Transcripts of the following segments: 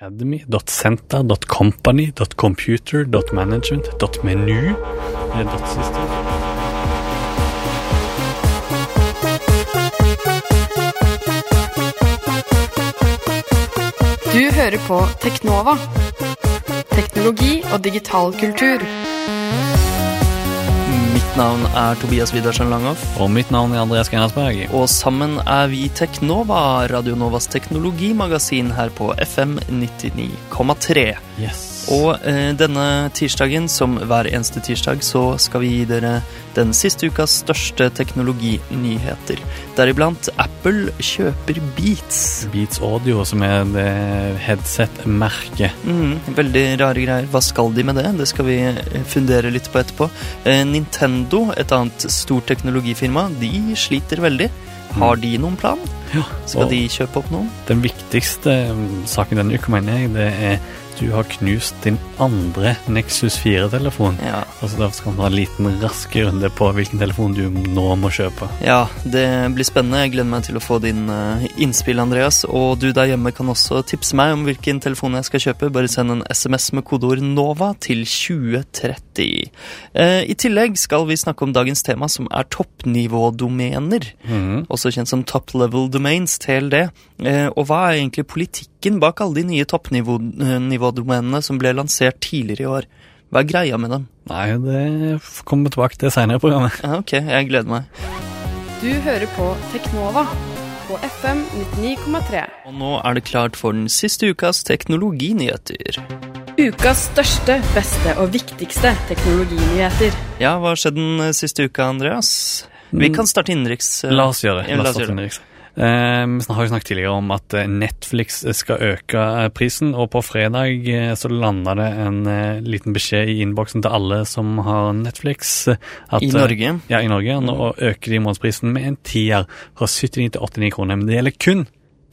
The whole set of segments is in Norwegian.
Academy.center.company.computer.management.menu Du hører på Teknova. Teknologi og digital kultur. Mitt navn er Tobias Widersen Langhoff. Og mitt navn er Andreas Gernersberg. Og sammen er vi Teknova, Radionovas teknologimagasin her på FM 99,3. Yes. Og eh, denne tirsdagen, som hver eneste tirsdag, så skal vi gi dere den siste ukas største teknologinyheter. Deriblant Apple kjøper Beats. Beats Audio, som er det headset-merket. Mm, veldig rare greier. Hva skal de med det? Det skal vi eh, fundere litt på etterpå. Eh, Nintendo, et annet stort teknologifirma, de sliter veldig. Har de noen plan? Ja. Skal de kjøpe opp noen? den viktigste mm, saken denne uka, mener jeg, det er du har knust din andre Nexus 4-telefon. Ja. Altså Da skal vi ha en liten rask runde på hvilken telefon du nå må kjøpe. Ja, det blir spennende. Jeg gleder meg til å få din eh, innspill, Andreas. Og du der hjemme kan også tipse meg om hvilken telefon jeg skal kjøpe. Bare send en SMS med kodeord NOVA til 2030. Eh, I tillegg skal vi snakke om dagens tema, som er toppnivådomener. Mm. Også kjent som top level domains, TLD. Eh, og hva er egentlig politikken bak alle de nye toppnivådomenene som ble lansert tidligere i år? Hva er greia med dem? Nei, det kommer tilbake til senere i programmet. Ja, ok, jeg gleder meg. Du hører på Teknova på FM 99,3. Og nå er det klart for den siste ukas teknologinyheter. Ukas største, beste og viktigste teknologinyheter. Ja, hva har skjedd den eh, siste uka, Andreas? Vi kan starte innenriks. eh, La oss gjøre det. La oss starte gjøre det. innenriks. Eh, Vi har jo snakket tidligere om at Netflix skal øke prisen, og på fredag så landa det en liten beskjed i innboksen til alle som har Netflix. At, I Norge? Ja, i Norge. Nå øker de månedsprisen med en tier, fra 79 til 89 kroner. Men det gjelder kun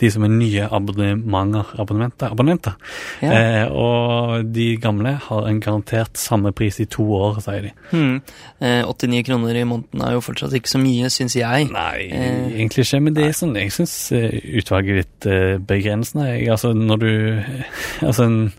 de som er nye abonnementer, abonnementer, abonnenter. Ja. Eh, og de gamle har en garantert samme pris i to år, sier de. Hmm. Eh, 89 kroner i måneden er jo fortsatt ikke så mye, syns jeg. Nei, Eh, egentlig ikke. Men det er sånn, jeg syns utvalget ditt eh, begrensende. Jeg, altså, når du Altså, en-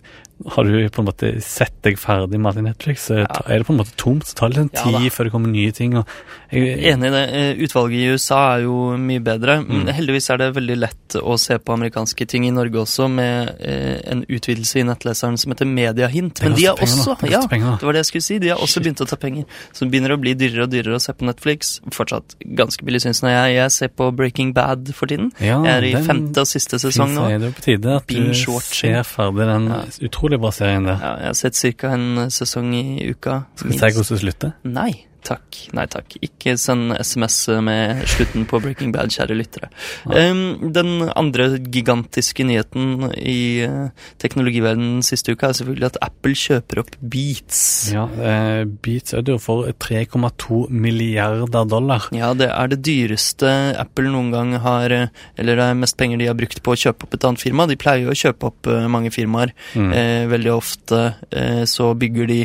har du på en måte sett deg ferdig med alt i Netflix, så ja. er det på en måte tomt. Så tar det litt tid ja, før det kommer nye ting. Og jeg, Enig i det. Eh, Utvalget i USA er jo mye bedre. Mm. Heldigvis er det veldig lett å se på amerikanske ting i Norge også, med eh, en utvidelse i nettleseren som heter Mediahint. Men de har også penger ja, penger det var det jeg skulle si. De har også Shit. begynt å ta penger. Så det begynner å bli dyrere og dyrere å se på Netflix. Fortsatt ganske billig, syns jeg. Jeg ser på Breaking Bad for tiden. Ja, jeg er i femte og siste sesong nå. det er er på tide at du ser ferdig den Ja. utrolig bra serien der. Ja, jeg har sett ca. en sesong i uka. Skal vi se hvordan det slutter? Nei takk. Nei takk. Ikke send SMS med slutten på Breaking Bad, kjære lyttere. Um, den andre gigantiske nyheten i uh, teknologiverdenen siste uka er selvfølgelig at Apple kjøper opp Beats. Ja, uh, Beats Audio for 3,2 milliarder dollar. Ja, det er det dyreste Apple noen gang har eh, Eller det er mest penger de har brukt på å kjøpe opp et annet firma. De pleier jo å kjøpe opp uh, mange firmaer. Mm. Veldig ofte så bygger de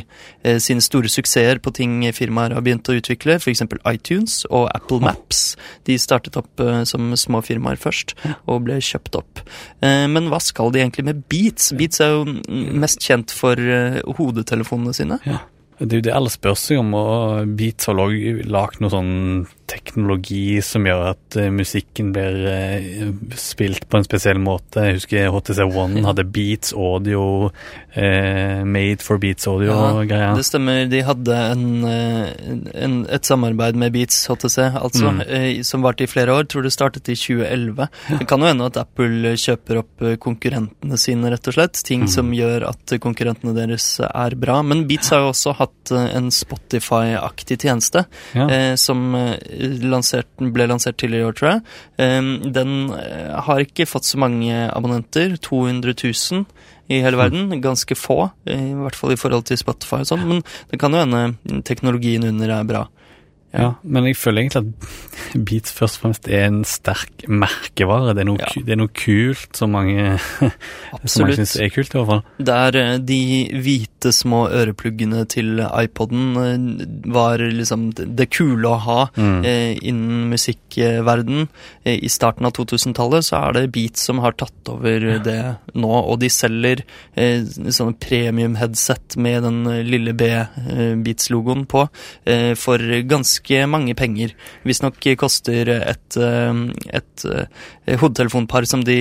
sine store suksesser på ting firmaer har begynt å utvikle, f.eks. iTunes og Apple Maps. De startet opp eh, som små firmaer først, og ble kjøpt opp. Eh, men hva skal de egentlig med Beats? Beats er jo mest kjent for eh, hodetelefonene sine. Ja. Det er jo det alle spør seg om, og Beats har lag- lagd noe sånn teknologi som gjør at eh, musikken blir eh, spilt på en spesiell måte. Jeg husker HTC One hadde Beats Audio, eh, Made for Beats Audio-greia. Ja, Det stemmer. De hadde en, eh, en, et samarbeid med Beats HTC, altså, Mm. som varte i flere år. Tror det startet i 2011. Det kan jo hende at Apple kjøper opp konkurrentene sine, rett og slett. Ting Mm. som gjør at konkurrentene deres er bra. Men Beats har jo også hatt en Spotify-aktig tjeneste, Ja. eh, som lansert, ble lansert tidligere i år, tror jeg. Eh, den eh, har ikke fått så mange abonnenter, 200 000 i hele verden. Ganske få, i hvert fall i forhold til Spotify og sånn, men det kan jo hende teknologien under er bra. Ja, men jeg føler egentlig at Beats først og fremst er en sterk merkevare. Det er noe, Ja. det er noe kult som mange, som mange syns er kult, i hvert fall. Det er de hvite små ørepluggene til iPoden eh, var liksom det kule å ha Mm. eh, innen musikkverden. Eh, I starten av 2000-tallet så er det Beats som har tatt over det nå, og de selger sånne premium-headset med den lille B-Beats-logoen på for ganske mange penger. Visstnok koster et, et hodetelefonpar som de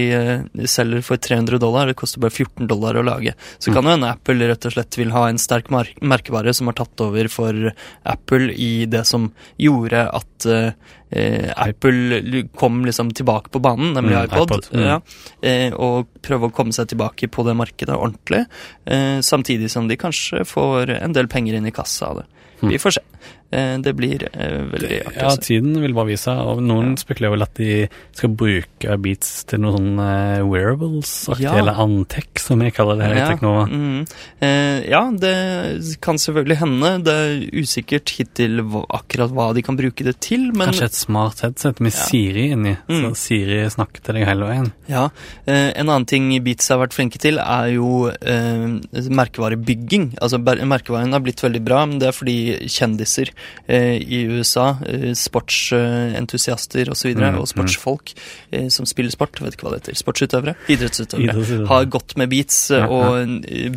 selger for 300 dollar, det koster bare 14 dollar å lage. Så kan jo hende Apple rett og slett vil ha en sterk mer merkevare som har tatt over for Apple i det som gjorde at eh, eh, Apple kom liksom tilbake på banen, nemlig Mm, iPod. iPod, mm. Ja, eh, og prøve å komme seg tilbake på det markedet ordentlig. Eh, samtidig som de kanskje får en del penger inn i kassa av det. Mm. Vi får se. Eh, det blir eh, veldig artig Ja, tiden vil bare vise, og noen spekulerer vel at de skal bruke Beats til noe sånn eh, wearables-aktig, Ja. eller Antec, som jeg kaller det her i Ja, Teknova. mm. eh, ja, det kan selvfølgelig hende. Det er usikkert hittil akkurat hva de kan bruke det til, men Kanskje et smart headset med Ja. Siri inni, Mm. så Siri snakker til deg hele veien. Ja, eh, En annen ting Beats har vært flinke til, er jo eh, merkevarebygging. Altså Merkevaren har blitt veldig bra, men det er fordi kjendiser i USA, eh, sportsentusiaster osv., og, Mm, og sportsfolk eh, som spiller sport, vet ikke hva det heter, sportsutøvere, idrettsutøvere, Idrettsutøvere. har gått med Beats eh, og eh,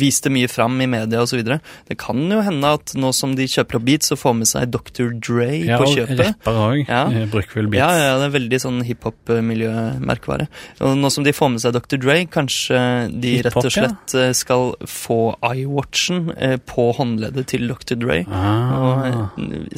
vist det mye fram i media osv. Det kan jo hende at nå som de kjøper opp Beats, så får med seg Dr. Dre Ja, på og kjøpet. og òg Ja. vel Beats. Ja, ja, det er veldig sånn hiphop-miljømerkevare. Og nå som de får med seg Dr. Dre, kanskje de rett og slett eh, skal få iWatchen eh, på håndleddet til Dr. Dre. Og Ah, eh,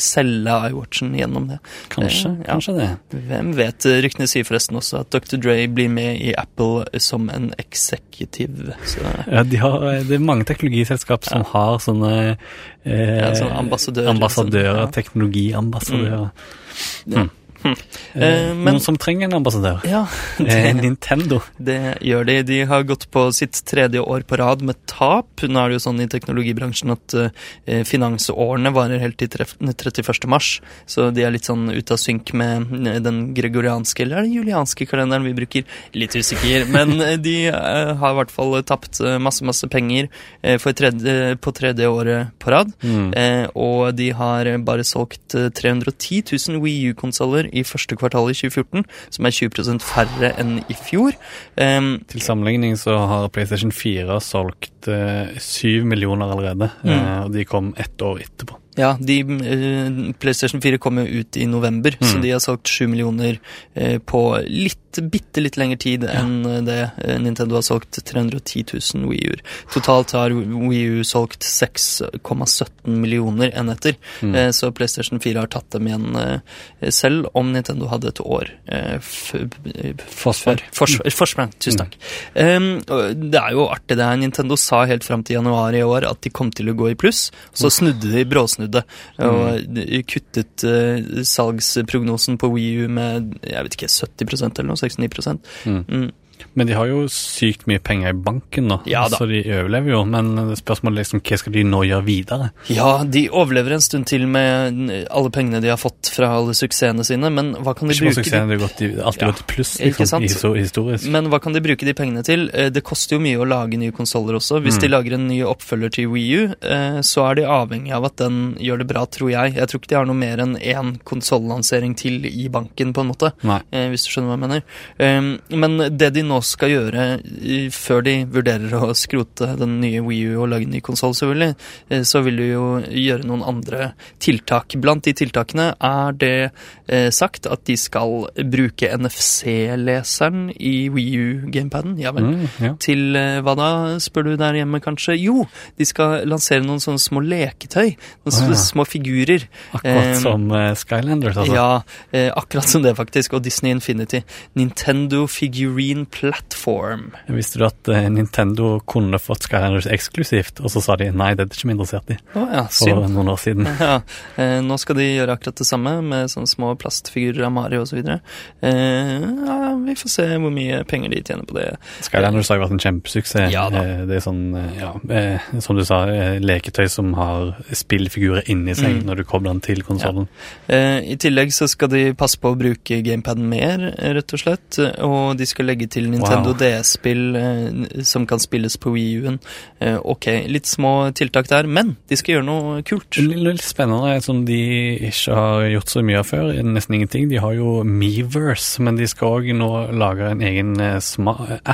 selge iWatchen gjennom det. kanskje, det, ja. kanskje det. Hvem vet? Ryktene sier forresten også at Dr. Dre blir med i Apple som en executive. Så Ja, de har, det er mange teknologiselskap som har sånne eh, Ja, sånn ambassadører, ambassadører ja. teknologiambassadører. Ja. Mm. Hm. Eh, Eh, men- Noen som trenger en ambassadør? ja, Eh, det, Nintendo. det gjør de. De har gått på sitt tredje år på rad med tap. Nå er det jo sånn i teknologibransjen at eh, finansårene varer helt til 31. mars, så de er litt sånn ute av synk med den gregorianske, eller er det julianske kalenderen vi bruker? Litt usikker, men de eh, har i hvert fall tapt masse, masse penger tredje, på tredje året på rad. Mm. Og de har bare solgt eh, 310 000 Wii U-konsoller i første kvartal i 2014, som er 20% færre enn i fjor. Um, Til sammenligning så har PlayStation 4 solgt eh, 7 millioner allerede, Mm. uh, og de kom ett år etterpå. Ja, de, eh, PlayStation 4 kom jo ut i november, så Mm. de har solgt 7 millioner eh, på litt, bitte litt lengre tid enn eh, det eh, Nintendo har solgt 310 000 Wii U-er. Totalt har Wii U solgt 6,17 millioner enheter. Mm. Eh, Så PlayStation 4 har tatt dem igjen eh, selv om Nintendo hadde et år Forsvar. Forsvar. Forsprang. Tusen takk. Um, og det er jo artig det her. Nintendo sa helt fram til januar i år at de kom til å gå i pluss. Så snudde de, bråsnudde, og de kuttet eh, salgsprognosen på Wii U med jeg vet ikke, 70% eller noe, 69 Mm. Men de har jo sykt mye penger i banken nå, Ja så de overlever jo. Men spørsmålet er liksom, hva skal de nå gjøre videre? Ja, de overlever en stund til med alle pengene de har fått fra alle suksessene sine, men hva kan de Ikke bruke bruke de det har gått alltid Ja, gått i pluss liksom, historisk. Men hva kan de bruke de pengene til? Eh, Det koster jo mye å lage nye konsoller også. Hvis Mm. de lager en ny oppfølger til Wii U, eh, så er de avhengig av at den gjør det bra, tror jeg. Jeg tror ikke de har noe mer enn én konsollansering til i banken, på en måte. Nei. eh, Hvis du skjønner hva jeg mener. Eh, Men det de nå skal gjøre, eh, før de vurderer å skrote den nye Wii U og lage en ny konsoll, selvfølgelig, eh, så vil de jo gjøre noen andre tiltak. Blant de tiltakene er det eh, sagt at de skal bruke NFC-leseren i Wii U-gamepaden. Ja vel. Mm, ja. Til hva da, spør du der hjemme kanskje? Jo, de skal lansere noen sånne små leketøy. Noen oh, ja. små figurer. Akkurat Eh, som Skylanders, altså. Ja, eh, akkurat som det faktisk, og Disney Infinity. Nintendo Figurine Platform. Visste du at eh, Nintendo kunne fått Skylanders eksklusivt, og så sa de nei, det er ikke vi interessert i, Oh, ja, for noen år siden. Ja, eh, nå skal de gjøre akkurat det samme med sånne små plastfigurer av Mario osv. Eh, ja, vi får se hvor mye penger de tjener på det. Skylanders har jo vært en kjempesuksess. Ja. Eh, Det er sånn, eh, ja, eh, som du sa, leketøy som har spillfigurer inni seg Mm. når du kobler den til konsollen. Eh, I tillegg så skal de passe på å bruke gamepaden mer, rett og slett. Og de skal legge til Nintendo Wow. DS-spill eh, som kan spilles på Wii U-en. Eh, ok, litt små tiltak der, men de skal gjøre noe kult. Litt, spennende, som de ikke har gjort så mye av før, nesten ingenting. De har jo Meverse, men de skal òg nå lage en egen eh,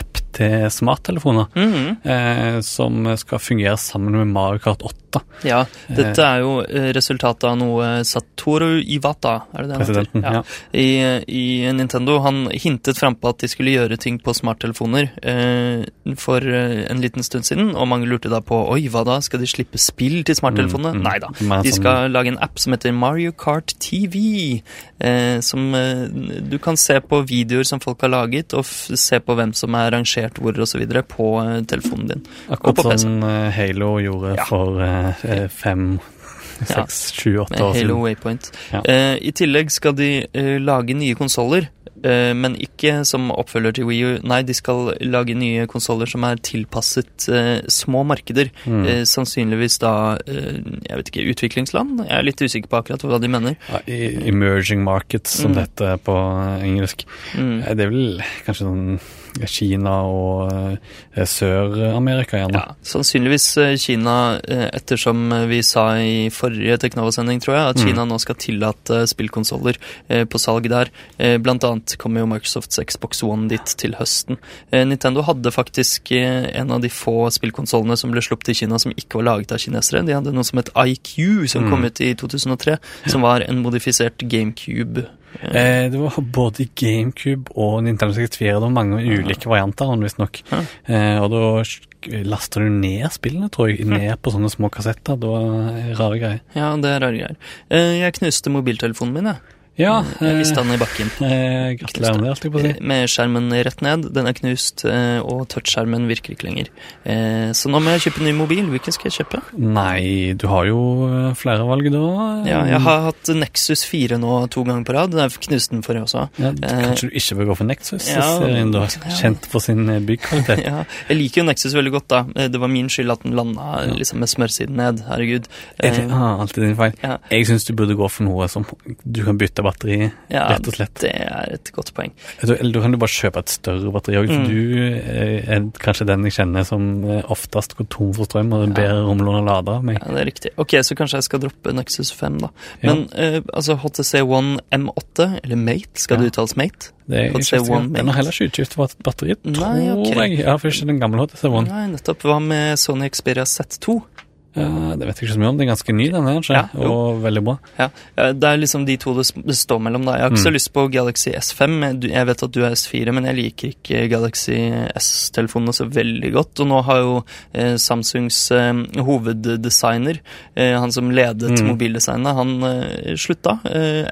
app til smarttelefoner. Mhm. Eh, som skal fungere sammen med Mario Kart 8. Ja, dette er jo eh, resultatet av noe Satoru Iwata, er det det? Presidenten, ja. I, I Nintendo. Han hintet frampå at de skulle gjøre ting på smarttelefoner eh, for eh, en liten stund siden, og mange lurte da på oi, hva da, skal de slippe spill til smarttelefonene? Mm, mm. Nei da. De skal lage en app som heter Mario Kart TV, eh, som eh, du kan se på videoer som folk har laget, og se på hvem som er rangert hvor osv. på eh, telefonen din. Og Akkurat på PC. som eh, Halo gjorde Ja. for eh, eh, fem, seks, sju, åtte år Halo siden. Waypoint. Ja. Eh, I tillegg skal de eh, lage nye konsoller. eh, men ikke som oppfølger til Wii U. Nei, de skal lage nye konsoller som er tilpasset eh, små markeder. Mm. Eh, sannsynligvis da eh, jeg vet ikke, utviklingsland. Jeg er litt usikker på akkurat hva de mener. Ja, emerging markets, som Mm. det heter på eh, engelsk. Mm. Eh, Det er vel kanskje sånn Kina og eh, Sør-Amerika gjerne. Ja, sannsynligvis eh, Kina, eh, ettersom vi sa i forrige Teknova-sending, tror jeg, at Mm. Kina nå skal tillate spillkonsoller på salg der. Blant annet kommer jo Microsofts Xbox One dit til høsten. Nintendo hadde faktisk en av de få spillkonsollene som ble sluppet i Kina som ikke var laget av kinesere. De hadde noe som het IQ, som Mm. kom ut i 2003, som var en modifisert GameCube. Eh, det var både GameCube og Nintendo 64. Det var mange ulike varianter, visstnok. Eh, og da laster du ned spillene, tror jeg, ned på sånne små kassetter. Det var rare greier. Ja, det er rare greier. Eh, Jeg knuste mobiltelefonen min, jeg. Ja, Jeg mista den i bakken. eh, gratulerer med det, holdt jeg på å si. Eh, Med skjermen rett ned. Den er knust, eh, og touchskjermen virker ikke lenger. Eh, Så nå må jeg kjøpe en ny mobil. Hvilken skal jeg kjøpe? Nei, du har jo eh, flere valg da. Ja, jeg har hatt Nexus 4 nå to ganger på rad. Jeg knuste den forrige også. Ja, eh, Kanskje du ikke bør gå for Nexus, ja, serien du har Kjent for sin eh, byggkvalitet. Ja, jeg liker jo Nexus veldig godt, da. Eh, Det var min skyld at den landa liksom med smørsiden ned. Herregud. Er det, Eh, ah, alltid din feil. ja. Jeg syns du burde gå for noe som du kan bytte batteri Ja, rett og slett. det er et godt poeng. Du, Eller du kan jo bare kjøpe et større batteri òg, Mm. du eh, er kanskje den jeg kjenner som eh, oftest går tom for strøm og ber om å lade av meg. Ja, det er riktig. Ok, så kanskje jeg skal droppe Nexus 5, da. Men eh, altså HTC One M8, eller Mate, skal Ja. det uttales Mate? Det er HTC One Den har heller ikke utgift for batteri, tror Nei, okay. jeg. Ja, for ikke den gamle HTC One. Nei, nettopp. Hva med Sony Xperia Z2? Det vet jeg ikke så mye om. Den er ganske ny, den her, Ja, og veldig bra. Ja, Det er liksom de to det står mellom. da. Jeg har ikke så Mm. lyst på Galaxy S5. Jeg vet at du er S4, men jeg liker ikke Galaxy S-telefonene så veldig godt. Og nå har jo eh, Samsungs eh, hoveddesigner, eh, han som ledet Mm. mobildesignet, han slutta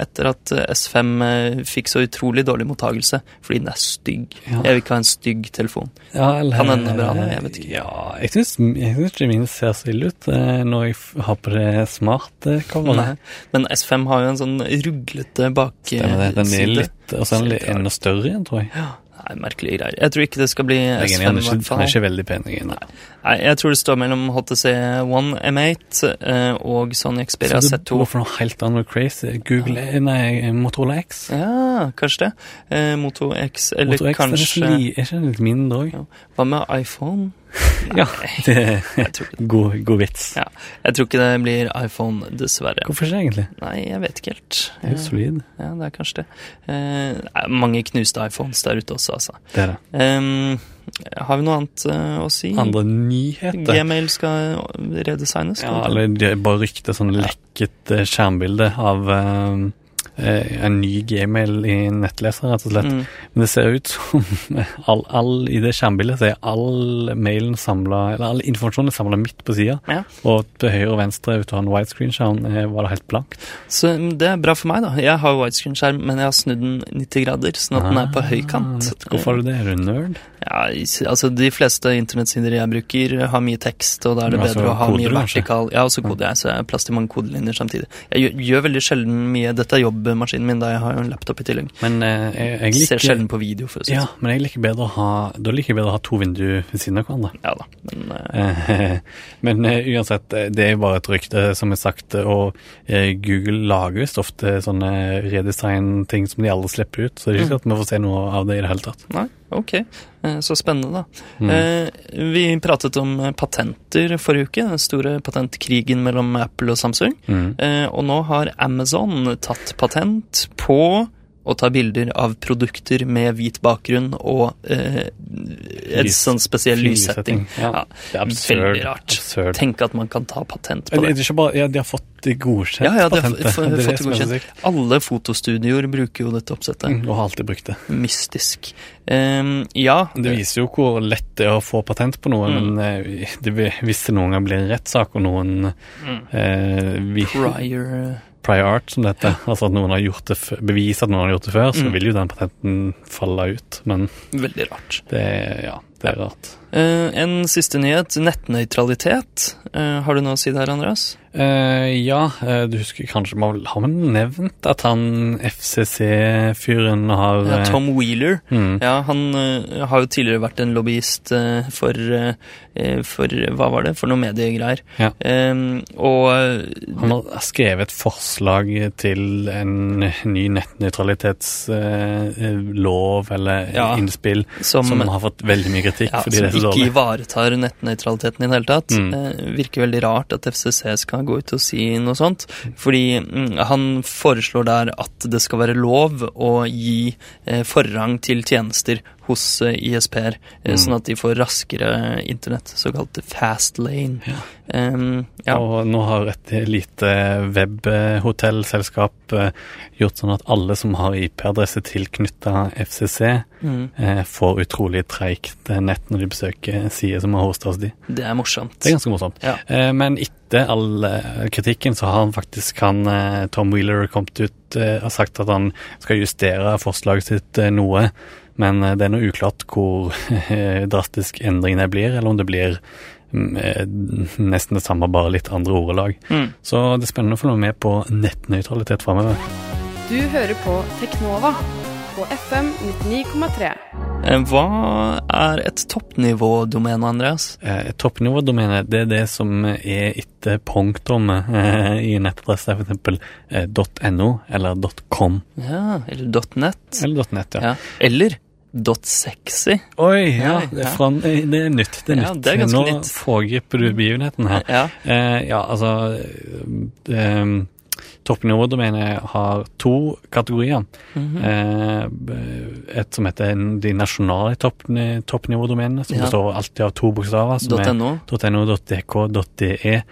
etter at eh, S5 eh, fikk så utrolig dårlig mottagelse fordi den er stygg. Ja. Jeg vil ikke ha en stygg telefon. Ja, eller, Kan hende bra, jeg vet ikke. Ja, jeg syns, syns ser så ille ut når jeg har på det smarte coveret. Men S5 har jo en sånn ruglete bakside. Stemmer det. Den er litt, og så er den litt enda større igjen, tror jeg. Nei, merkelige greier. Jeg tror ikke det skal bli Jeg er enig, S5 Den er er ikke veldig pen. er. Nei, jeg tror det står mellom HTC One M8 eh, og Sony Xperia Så du Z2. går for noe helt annet crazy. Google, nei, Motorola X. Ja, kanskje det. Eh, Moto X, eller Moto X er, kanskje er ikke den litt mindre òg? Ja. Hva med iPhone? Ja, det er god, god vits. Ja. jeg tror ikke det blir iPhone, dessverre. Hvorfor ikke, egentlig? Nei, jeg vet ikke helt. Det er jo solid. Ja, det er kanskje det. Eh, mange knuste iPhones der ute også, altså. Det er det. Um, har vi noe annet uh, å si? Andre nyheter? Gmail skal redesignes? Ja, eller det er bare rykte sånn lekket eh, skjermbilde av eh, en ny gmail i nettleser, rett og slett. Mm. Men det ser ut som all, all, i det skjermbildet så er all mailen samla, eller all informasjonen er samla midt på sida. Ja. Og til høyre og venstre ut av en widescreen-skjerm eh, var det helt blankt. Så mm, det er bra for meg, da. Jeg har widescreen-skjerm, men jeg har snudd den 90 grader, sånn at den er på Ah, høykant. Hvorfor har du det? Er du nerd? Ja, altså De fleste internettsider jeg bruker, har mye tekst, og da er det altså, bedre å ha koder mye du, kanskje? vertikal Ja, og så koder jeg, så jeg har plass til mange kodelinjer samtidig. Jeg gjør, gjør veldig sjelden mye Dette er jobbmaskinen min, da jeg har jo en laptop i tillegg. Men eh, jeg, jeg Ser liker sjelden på video, for å si det Ja, sånn. men jeg liker bedre å ha Da liker jeg bedre å ha to vinduer ved siden av hverandre. Ja da. Men eh, Eh, Men eh, uansett, eh, det er jo bare et rykte, som er sagt, og eh, Google lager visst ofte sånne redesign-ting som de aldri slipper ut, så det er ikke sikkert vi får se noe av det i det hele tatt. nei, ok. Eh, Så spennende, da. Mm. Eh, vi pratet om eh, patenter forrige uke, den store patentkrigen mellom Apple og Samsung. Mm. Og nå har Amazon tatt patent på å ta bilder av produkter med hvit bakgrunn og eh, en sånn spesiell lyssetting. Ja, det er absurd. Veldig rart. absurd. Tenk at man kan ta patent på det. det ikke bare, ja, de har fått det godkjent, Ja, ja, de har patentet. det fått godkjent. Alle fotostudioer bruker jo dette oppsettet. Mm, Og har alltid brukt det. Mystisk. Um, ja. Det viser jo hvor lett det er å få patent på noe, Mm. men eh, det, hvis det noen gang blir en rettssak, og noen Mm. eh, vi, Prior prior art, som det heter, altså at noen har gjort det, beviser at noen har gjort det før, så Mm. vil jo den patenten falle ut, men Veldig rart. det ja, det er rart. Eh, en siste nyhet. Nettnøytralitet. Eh, har du noe å si der, Andreas? Uh, ja, du husker kanskje man Har man nevnt at han FCC-fyren har Ja, Tom Wheeler. mm, Ja, han uh, har jo tidligere vært en lobbyist uh, for, for Hva var det? For noe mediegreier. Ja. Em, og Han har skrevet et forslag til en ny nettnøytralitetslov eller Ja, innspill som, som har fått veldig mye kritikk fordi det er ikke ivaretar nettnøytraliteten i det hele tatt. Mm. Eh, virker veldig rart at FCC skal gå ut og si noe sånt. Fordi mm, han foreslår der at det skal være lov å gi eh, forrang til tjenester hos eh, ISP-er, eh, Mm. sånn at de får raskere internett, såkalt fast lane. Ja. Um, ja. Og nå har et lite webhotellselskap eh, gjort sånn at alle som har IP-adresse tilknytta FCC, Mm. får utrolig treigt nett når de besøker sider som har hosta hos de. Det er morsomt. Det er ganske morsomt. Ja. Men etter all kritikken så har han faktisk han, Tom Wheeler kommet ut og sagt at han skal justere forslaget sitt noe. Men eh, det er noe uklart hvor eh, drastisk endringene blir, eller om det blir mm, eh, nesten det samme, bare litt andre ordelag. Mm. Så det er spennende å følge med på nettnøytralitet framover. Du hører på Teknova på FM 99,3. Eh, Hva er et toppnivådomene, Andreas? Et Toppnivådomene det er det som er etter punktummet eh, i nettadresse, f.eks. Eh, .no eller .com Ja, eller .net. eller .net. ja. Ja. Eller .sexy. Oi, ja, det er, fra, det er nytt. Det er Ja, nytt. det er Nå foregriper du begivenheten her. Ja. Eh, ja, altså eh, Toppnivådomenet har to kategorier. Mhm. Eh, et som heter de nasjonale toppni- toppnivådomenene, som Ja. består alltid av to bokstaver. Som er .no, .no, .dk, .de,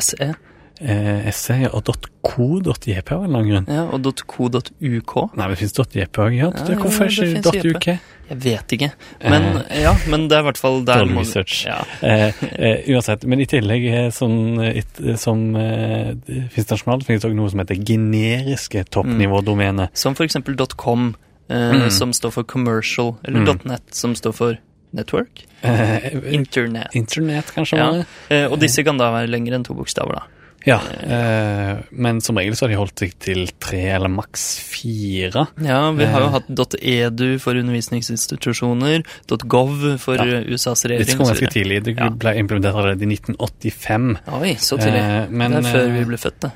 .se eh, SE ja, og .co.jp av en eller annen grunn. ja, og .co.uk. Nei, det finnes .jp òg. Ja, Ja, det- jo, Jeg vet ikke. Men ja, men det er i hvert fall der Dårlig research. Ja. Eh, eh, uansett, men i tillegg eh, sånn, eh, et, som eh, det finnes nasjonalt, finnes det også noe som heter generiske toppnivådomener. Som for eksempel .com, eh, Mm. som står for commercial, eller Mm. .net, som står for network. Eh, Internet. Internett, kanskje? Ja. Eh, og disse kan da være lengre enn to bokstaver, da. Ja, eh, men som regel så har de holdt seg til tre eller maks fire. Ja, vi har jo Eh. hatt .edu for undervisningsinstitusjoner, .gov for Ja. USAs Det regjering kom og så ganske tidlig. Det Ja. ble implementert allerede i 1985. Oi, så tidlig. Eh, men, det er før vi eh, ble født, det.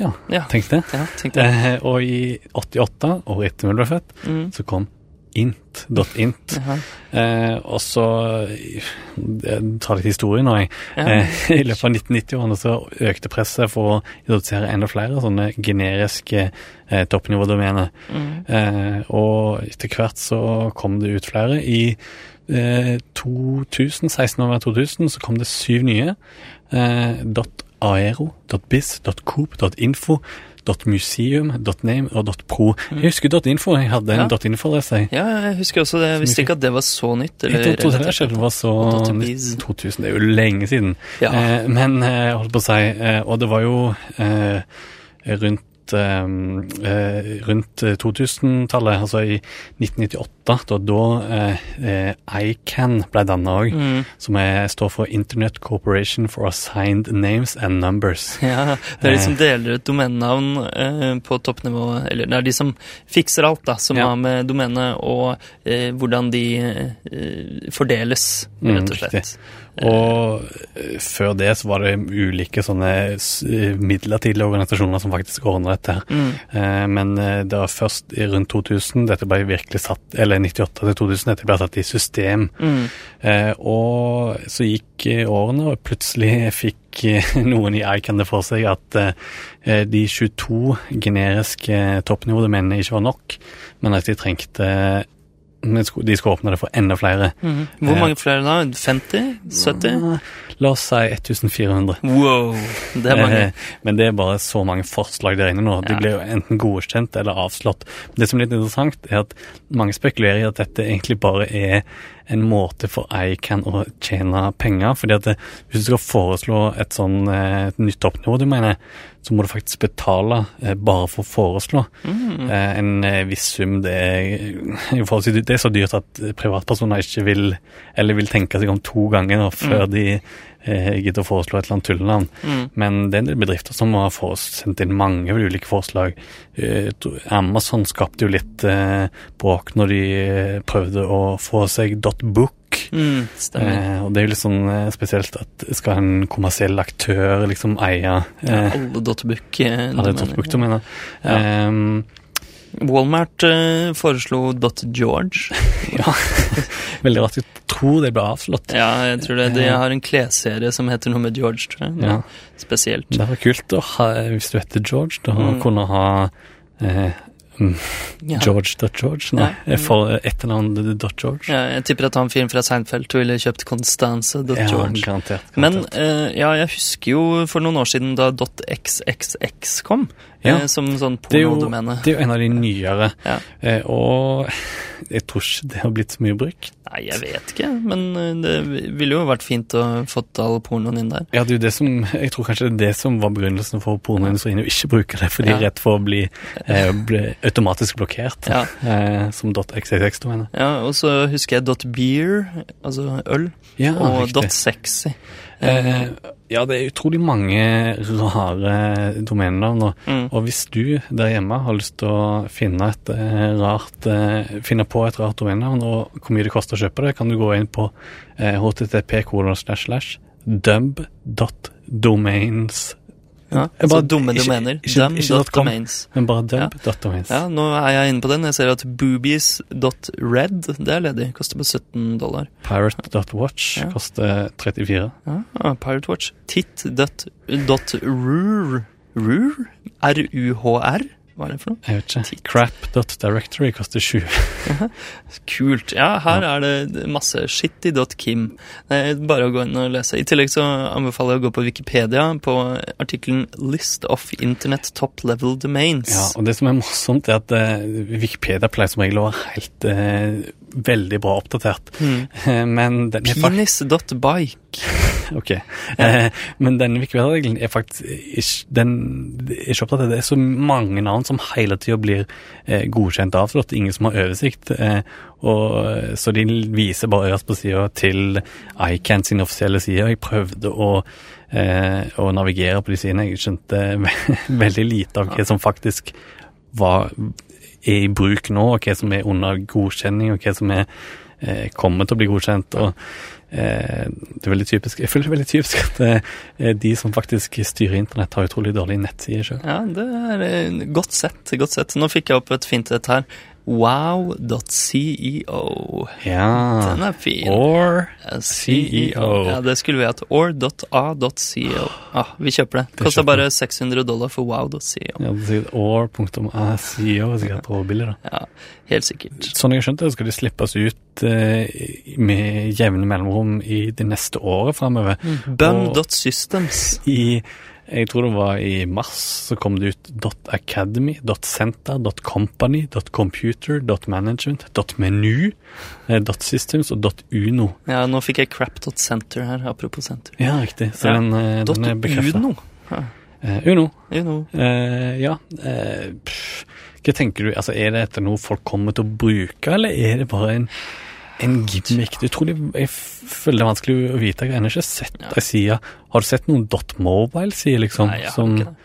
Ja, Ja, tenk det. ja. Eh, og i 88, året etter vi ble født, Mm. så kom int. .int. Jaha. Eh, og så eh, Jeg tar litt historie nå, jeg. Ja. Eh, I løpet av 1990-årene så økte presset for å introdusere enda flere sånne generiske eh, toppnivådomener. Mm. Eh, og etter hvert så kom det ut flere. I eh, 2000, 16 over 2000 så kom det syv nye. Eh, .aero, .biz, .coop, .info, .museum, .name og .pro. Jeg husker .info. Jeg hadde en Ja. .info-adresse. jeg. Ja, jeg husker også det. Jeg visste ikke at det var så nytt. Eller Jeg trodde det selv var så nytt 2000, det er jo lenge siden. Ja. Eh, men eh, jeg holdt på å si, eh, og det var jo eh, rundt eh, eh, rundt eh, 2000-tallet, altså i 1998, da, da eh, ICAN ble danna òg, Mm. som er, står for Internet Corporation for Assigned Names and Numbers. Ja, det er de som Eh. deler ut domenenavn eh, på toppnivå, eller det er de som fikser alt, da, som Ja. har med domenet og eh, hvordan de eh, fordeles, Mm, rett og slett. riktig. Og eh, før det så var det ulike sånne eh, midlertidige organisasjoner som faktisk ordna dette. Mm. Eh, Men det var først rundt 2000 dette ble virkelig satt, eller 98 til 2000, dette ble satt i system. Mm. Eh, Og så gikk årene, og plutselig fikk noen i ICAN det for seg at de 22 generiske toppnivådomenene ikke var nok, men at de trengte de skulle åpne det for enda flere. Mm. Hvor Eh. mange flere da? 50? 70? La oss si 1400. Wow, det er mange. Eh, Men det er bare så mange forslag der inne nå. De Ja. blir jo enten godkjent eller avslått. Det som er litt interessant, er at mange spekulerer i at dette egentlig bare er en måte for ICANN å tjene penger. fordi at det, hvis du skal foreslå et sånn eh, et nytt toppnivå, du mener, så må du faktisk betale eh, bare for å foreslå. Mm. Eh, en eh, viss sum. Det er, det er så dyrt at privatpersoner ikke vil, eller vil tenke seg om to ganger da, før de eh, gidder å foreslå et eller annet tullenavn. Mm. Men det er en del bedrifter som har sendt inn mange ulike forslag. Eh, Amazon skapte jo litt eh, bråk når de eh, prøvde å få seg .book. Mm. Eh, og det er jo litt sånn spesielt at skal en kommersiell aktør liksom eie eh, Alle dotbook. eh, Walmart eh, foreslo .george. ja. Veldig rart. Jeg tror det ble avslått. Ja, jeg tror det. De har en klesserie som heter noe med George, tror jeg. Ja. Spesielt. Det var kult å ha, hvis du heter George, da Mm. kunne ha eh, mm, Dot George.George. Nei, Ja. for etternavn George. Ja, jeg tipper at han fyren fra Seinfeld ville kjøpt Constance.george. Ja, garantert. Men garantert. eh, ja, jeg husker jo for noen år siden da .xxx kom, Ja. uh, som sånn det, pornodomene. det er jo en av de nyere, Ja. eh, og jeg tror ikke det har blitt så mye brukt. Nei, jeg vet ikke, men eh, det ville jo vært fint å fått all pornoen inn der. Ja, det er jo det som, Jeg tror kanskje det er det som var begrunnelsen for pornoindustrien å ikke bruke det, for de er Ja. rett for å bli, eh, bli automatisk blokkert Ja. eh, som .xxx-domene. Ja, og så husker jeg .beer, altså øl, Ja, og riktig. .sexy. Eh, ja, det er utrolig mange rare domenenavn. Mm. og hvis du der hjemme har lyst til å finne, et, eh, rart, eh, finne på et rart domenenavn, og hvor mye det koster å kjøpe det, kan du gå inn på http dub.domains Ja, bare, altså dumme ikke- domener. ikke- Dem ikke dot dot com. domains. Men bare dub.domains. Ja, nå er jeg inne på den. Jeg ser at boobies.red, det er ledig. Koster på 17 dollar. Pirate.watch Ja. koster 34. Ja, ah, Pirate Watch. Tit.rur. Rur? R-u-h-r? Hva er det for noe? Jeg vet ikke. Crap.directory koster 20. Kult. Ja, her er det masse. Shitty.kim. Det bare å gå inn og lese. I tillegg så anbefaler jeg å gå på Wikipedia på artikkelen 'List of Internet Top Level Domains'. Ja, og det som er morsomt, er at eh, Wikipedia pleier som regel å være helt eh, veldig bra oppdatert. Mm. Eh, Men den er Penis.bike. Ok. Ja. men denne Wikipedia-regelen er faktisk ikke, den ikke oppdatert. Det er så mange navn som hele tida blir eh, godkjent og avslått. Ingen som har oversikt. Eh, og, så de viser bare øverst på sida til ICANN sin offisielle side. Jeg prøvde å, eh, å navigere på de sidene. Jeg skjønte ve veldig lite av hva som faktisk var, er i bruk nå, og hva som er under godkjenning, og hva som er eh, kommer til å bli godkjent. og eh, det er veldig typisk, Jeg føler det er veldig typisk at eh, de som faktisk styrer internett, har utrolig dårlige nettsider sjøl. Ja, det er eh, godt sett. Godt sett. Nå fikk jeg opp et fint et her. Wow.ceo. Ja. Den er fin. Or CEO. Ja, det skulle vi hatt. Or.a.ceo. Ah, vi kjøper det. Kosta bare 600 dollar for wow.ceo. ja, det er sikkert er råbillig, da. Ja, helt sikkert. Sånn jeg har skjønt det, skal de slippes ut eh, med jevne mellomrom i det neste året framover. Bum.systems. I Jeg tror det var i mars så kom det ut .academy, .center, .company, .computer, .management, .menu, eh, .systems og .uno. Ja, nå fikk jeg crap.center her, apropos senter. Ja, riktig. Så Ja. den, eh, den er bekrefta. Uno. Ja, Uno. Uno. Uh, ja. Uh, hva tenker du? Altså, Er det etter noe folk kommer til å bruke, eller er det bare en, en gimmick? Du tror det, jeg føler det er vanskelig å vite. Jeg har ennå ikke sett Ja. ei side. Har du sett noen .mobile-sider, liksom? Nei, jeg har som, ikke det.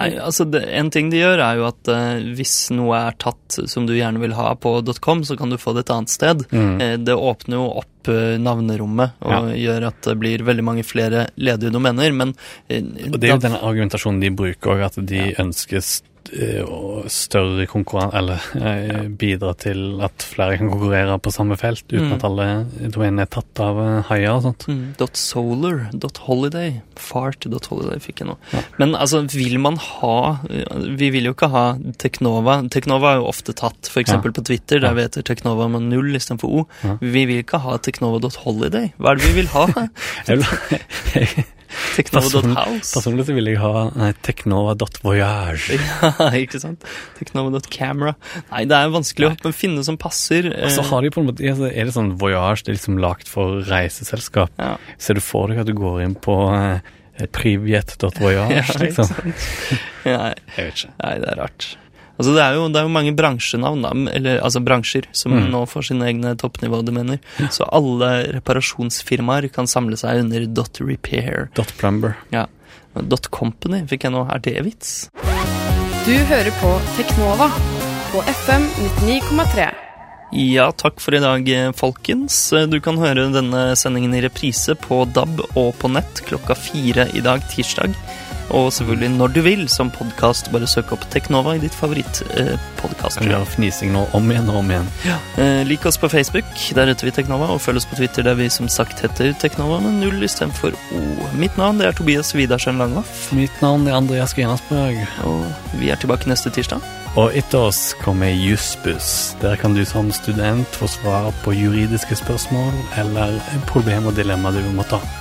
Nei, altså det, En ting de gjør, er jo at eh, hvis noe er tatt som du gjerne vil ha på .com, så kan du få det et annet sted. Mm. Eh, det åpner jo opp eh, navnerommet og gjør at det blir veldig mange flere ledige domener, men eh, Og det er jo den argumentasjonen de bruker òg, at de eh, å- større konkurranse Eller ja. bidra til at flere kan konkurrere på samme felt, uten Mm. at alle domenene er tatt av eh, haier og sånt. Mm, .solar, .holiday, fart, .holiday fikk jeg nå. Ja. Men altså, vil man ha Vi vil jo ikke ha Teknova. Teknova er jo ofte tatt, f.eks. Ja. på Twitter, der Ja. heter Teknova med null istedenfor O. Ja. Vi vil ikke ha Teknova.holiday. Hva er det vi vil ha? Jeg vil- Teknova dot Person- Personlig så vil jeg ha nei, Teknova.voyage. Ja, ikke sant? Teknova.camera. Nei, det er vanskelig å finne som passer. Og så eh, har de på en måte, er det sånn voyage, det er liksom lagt for reiseselskap. ja. Ser du for deg at du går inn på eh, privjet.voyage, Ja, liksom? Nei, Jeg vet ikke. Nei, det er rart. Altså, det er jo, det er jo mange bransjenavn, eller altså bransjer, som Mm. nå får sine egne toppnivådomener. Så alle reparasjonsfirmaer kan samle seg under dot .repair. Dot plumber. Ja. Dot .company fikk jeg nå. Er det vits? Du hører på Teknova på FM 99,3. Ja, takk for i dag, eh, folkens. Eh, Du kan høre denne sendingen i reprise på DAB og på nett klokka fire i dag, tirsdag. Og selvfølgelig når du vil, som podkast. Bare søk opp Teknova i ditt Kan favoritt-podkast. fnising nå om igjen og om igjen. Eh, lik oss på Facebook, der heter vi Teknova, og følg oss på Twitter, der vi som sagt heter Teknova med null istedenfor O. Mitt navn det er Tobias Widersen Langhoff, Mitt navn er Andreas Grenasberg. og vi er tilbake neste tirsdag. Og etter oss kommer Jussbuss. Der kan du som student få svar på juridiske spørsmål eller problemer og dilemmaer du måtte ha.